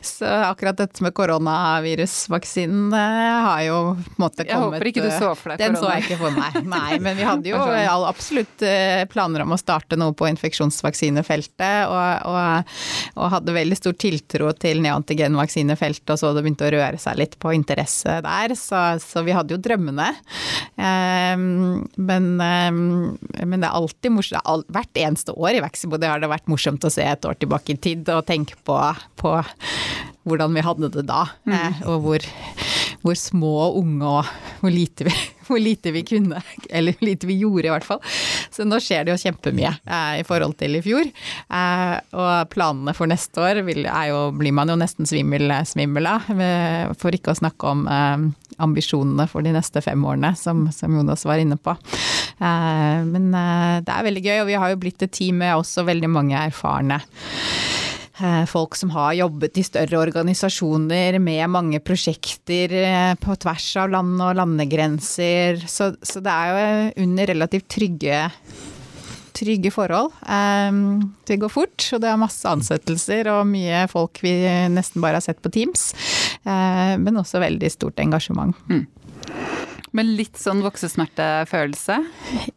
så, akkurat dette med koronavirusvaksinen eh, har jo på en måte kommet Jeg håper ikke du så for deg korona. Den så jeg ikke for meg, nei. Men vi hadde jo absolutt planer om å starte noe på infeksjonsvaksinefeltet, og, og, og hadde veldig stor tiltro til neantigenvaksinefeltet, og så det begynte å røre seg litt på interesse der. Så, så vi hadde jo drømmene. Men men, eh, men, det er alltid morsomt. Hvert eneste år i Vexibody har det vært morsomt å se et år tilbake i tid og tenke på, på hvordan vi hadde det da. Mm. Eh, og hvor, hvor, små og unge og hvor lite, vi, hvor lite vi kunne. Eller hvor lite vi gjorde, i hvert fall. Så nå skjer det jo kjempemye eh, i forhold til i fjor. Eh, og planene for neste år vil, jo, blir man jo nesten svimmel, svimmel av. For ikke å snakke om eh, ambisjonene for de neste fem årene, som, som Jonas var inne på. Eh, men eh, det er veldig gøy, og vi har jo blitt et team med også veldig mange erfarne eh, folk som har jobbet i større organisasjoner med mange prosjekter på tvers av land og landegrenser. Så, så det er jo under relativt trygge trygge forhold. det går fort, og det er masse ansettelser og mye folk vi nesten bare har sett på Teams. men også veldig stort engasjement. Mm. Med litt sånn voksesmertefølelse?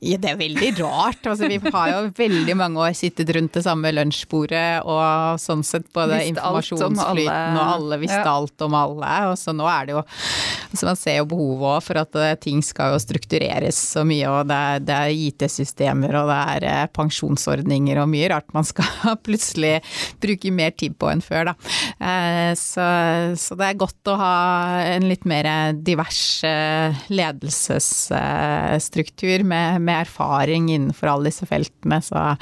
Ja, det er veldig rart. Altså, vi har jo veldig mange år sittet rundt det samme lunsjbordet og sånn sett både informasjonsflyten og alle visste ja. alt om alle. Og så nå er det jo altså man ser jo behovet òg for at eh, ting skal jo struktureres så mye, og det er, er IT-systemer og det er eh, pensjonsordninger og mye rart man skal plutselig bruke mer tid på enn før, da. Eh, så, så det er godt å ha en litt mer divers leder ledelsesstruktur med, med, erfaring innenfor alle disse feltene, så,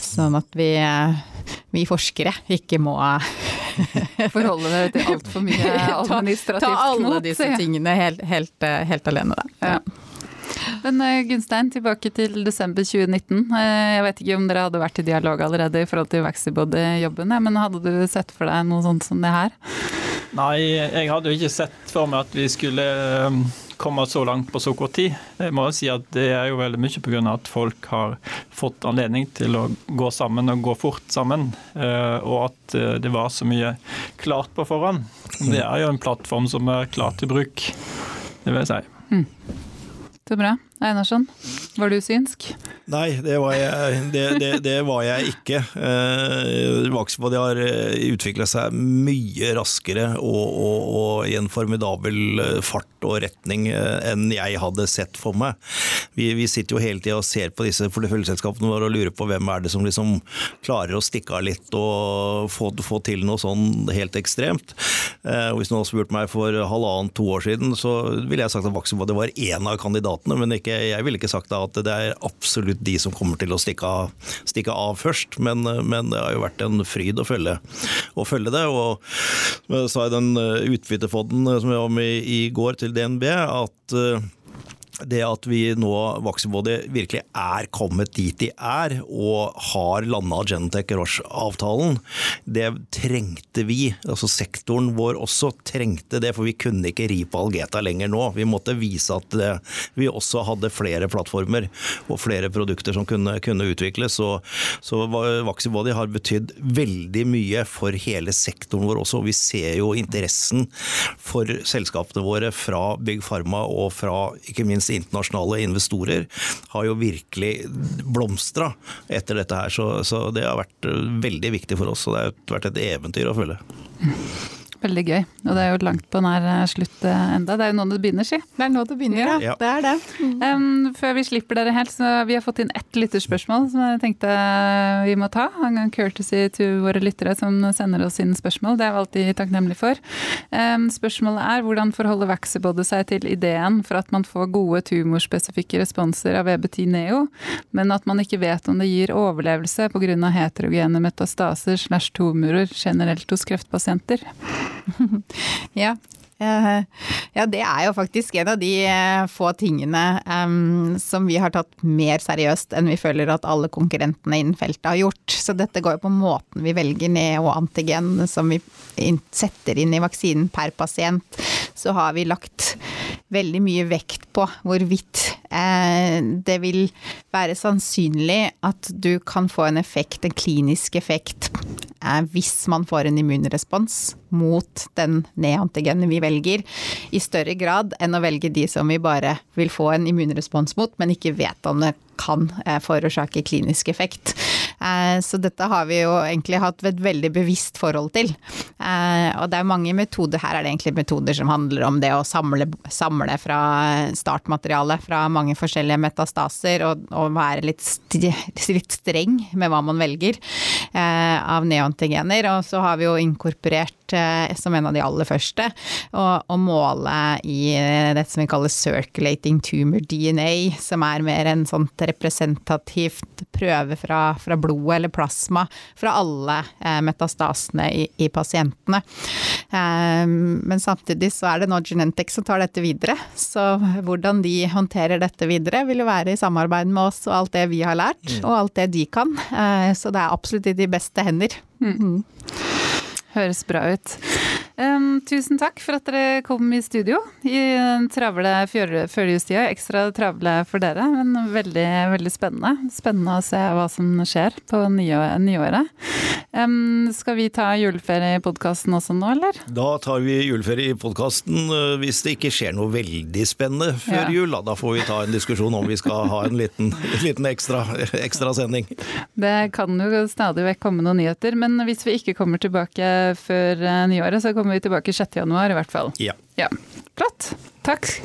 sånn at vi, vi forskere ikke må Forholde deg til altfor mye administrativt knot. Ta, ta alle disse tingene helt, helt, helt alene, da. Ja. Men eh, Gunstein, tilbake til desember 2019. Eh, jeg vet ikke om dere hadde vært i dialog allerede i forhold til Vaxibody-jobben, men hadde du sett for deg noe sånt som det her? Nei, jeg hadde jo ikke sett for meg at vi skulle komme så langt på så kort tid. Jeg må si at Det er jo veldig mye pga. at folk har fått anledning til å gå sammen og gå fort sammen. Eh, og at eh, det var så mye klart på forhånd. Det er jo en plattform som er klar til bruk, det vil jeg si. Mm. Det er bra. Einarsson, var du synsk? Nei, det var jeg, det, det, det var jeg ikke. Eh, Vaxbody har eh, utvikla seg mye raskere og, og, og, i en formidabel eh, fart og retning eh, enn jeg hadde sett for meg. Vi, vi sitter jo hele tida og ser på disse porteføljeselskapene våre og lurer på hvem er det som liksom klarer å stikke av litt og få, få til noe sånn helt ekstremt. Hvis noen hadde spurt meg for halvannet-to år siden, så ville jeg sagt at Vaksbody var én av kandidatene, men ikke ikke, jeg ville ikke sagt at det er absolutt de som kommer til å stikke av, stikke av først, men, men, det har jo vært en fryd å følge, å følge det. Og jeg sa i den eh, utbyttefonden som vi var med i går til DNB, at eh, det at vi nå, Vaxibody, virkelig er kommet dit de er, og har landa Genentech Roche-avtalen, det trengte vi. Altså sektoren vår også trengte det, for vi kunne ikke ri på Algeta lenger nå. Vi måtte vise at det, vi også hadde flere plattformer og flere produkter som kunne, kunne utvikles. Så, så Vaxibody har betydd veldig mye for hele sektoren vår også. Vi ser jo interessen for selskapene våre fra Bygg Pharma og fra ikke minst internasjonale investorer har jo virkelig blomstra etter dette her. Så, så, det har vært veldig viktig for oss, og det har vært et eventyr å følge. Veldig gøy. Og det er jo langt på nær eh, slutt eh, enda. Det er jo nå det begynner, si. Det er nå det begynner, ja. ja. Det er det. Mm. Um, før vi slipper dere helt, så vi har fått inn ett lytterspørsmål som jeg tenkte vi må ta. En gang courtesy til våre lyttere som sender oss inn spørsmål. Det er vi alltid takknemlige for. Um, spørsmålet er hvordan forholder Vaxibody seg til ideen for at man får gode tumorspesifikke responser av VB10 Neo, men at man ikke vet om det gir overlevelse pga. heterogene metastaser slash tumorer generelt hos kreftpasienter? ja. Eh, ja, det er jo faktisk en av de eh, få tingene um, som vi har tatt mer seriøst enn vi føler at alle konkurrentene innen feltet har gjort. Så dette går jo på måten vi velger ned og antigen som vi setter inn i vaksinen per pasient. Så har vi lagt veldig mye vekt på hvorvidt det vil være sannsynlig at du kan få en effekt, en klinisk effekt, eh, hvis man får en immunrespons mot den neantigenen vi velger, i større grad enn å velge de som vi bare vil få en immunrespons mot, men ikke vet om det kan eh, forårsake klinisk effekt. Eh, så dette har vi jo egentlig hatt et veldig bevisst forhold til. Eh, og det er mange metoder, her er det egentlig metoder som handler om det å samle, samle fra startmateriale fra mange forskjellige metastaser, og, og være litt, litt, streng med hva man velger av neontigener. Og så har vi jo inkorporert som en av de aller første å måle i det som vi kaller circulating tumor DNA, som er mer en sånt representativt prøve fra, fra blodet eller plasma fra alle eh, metastasene i, i pasientene. Eh, men samtidig så er det nå Genentech som tar dette videre. Så hvordan de håndterer dette videre, vil jo være i samarbeid med oss og alt det vi har lært, mm. og alt det de kan. Eh, så det er absolutt i de beste hender. Mm. Høres bra ut. Um, tusen takk for at dere kom i studio i den travle førjulstida. Ekstra travle for dere, men veldig, veldig spennende. Spennende å se hva som skjer på nyåret. Um, skal vi ta juleferie i podkasten også nå, eller? Da tar vi juleferie i podkasten eh, hvis det ikke skjer noe veldig spennende før ja. jul. Da får vi ta en diskusjon om vi skal ha en liten, liten ekstra, ekstra sending. Det kan jo stadig vekk komme noen nyheter, men hvis vi ikke kommer tilbake før eh, nyåret, så kommer kommer vi tilbake 6. januar i hvert fall. Ja. ja. Flott. Takk.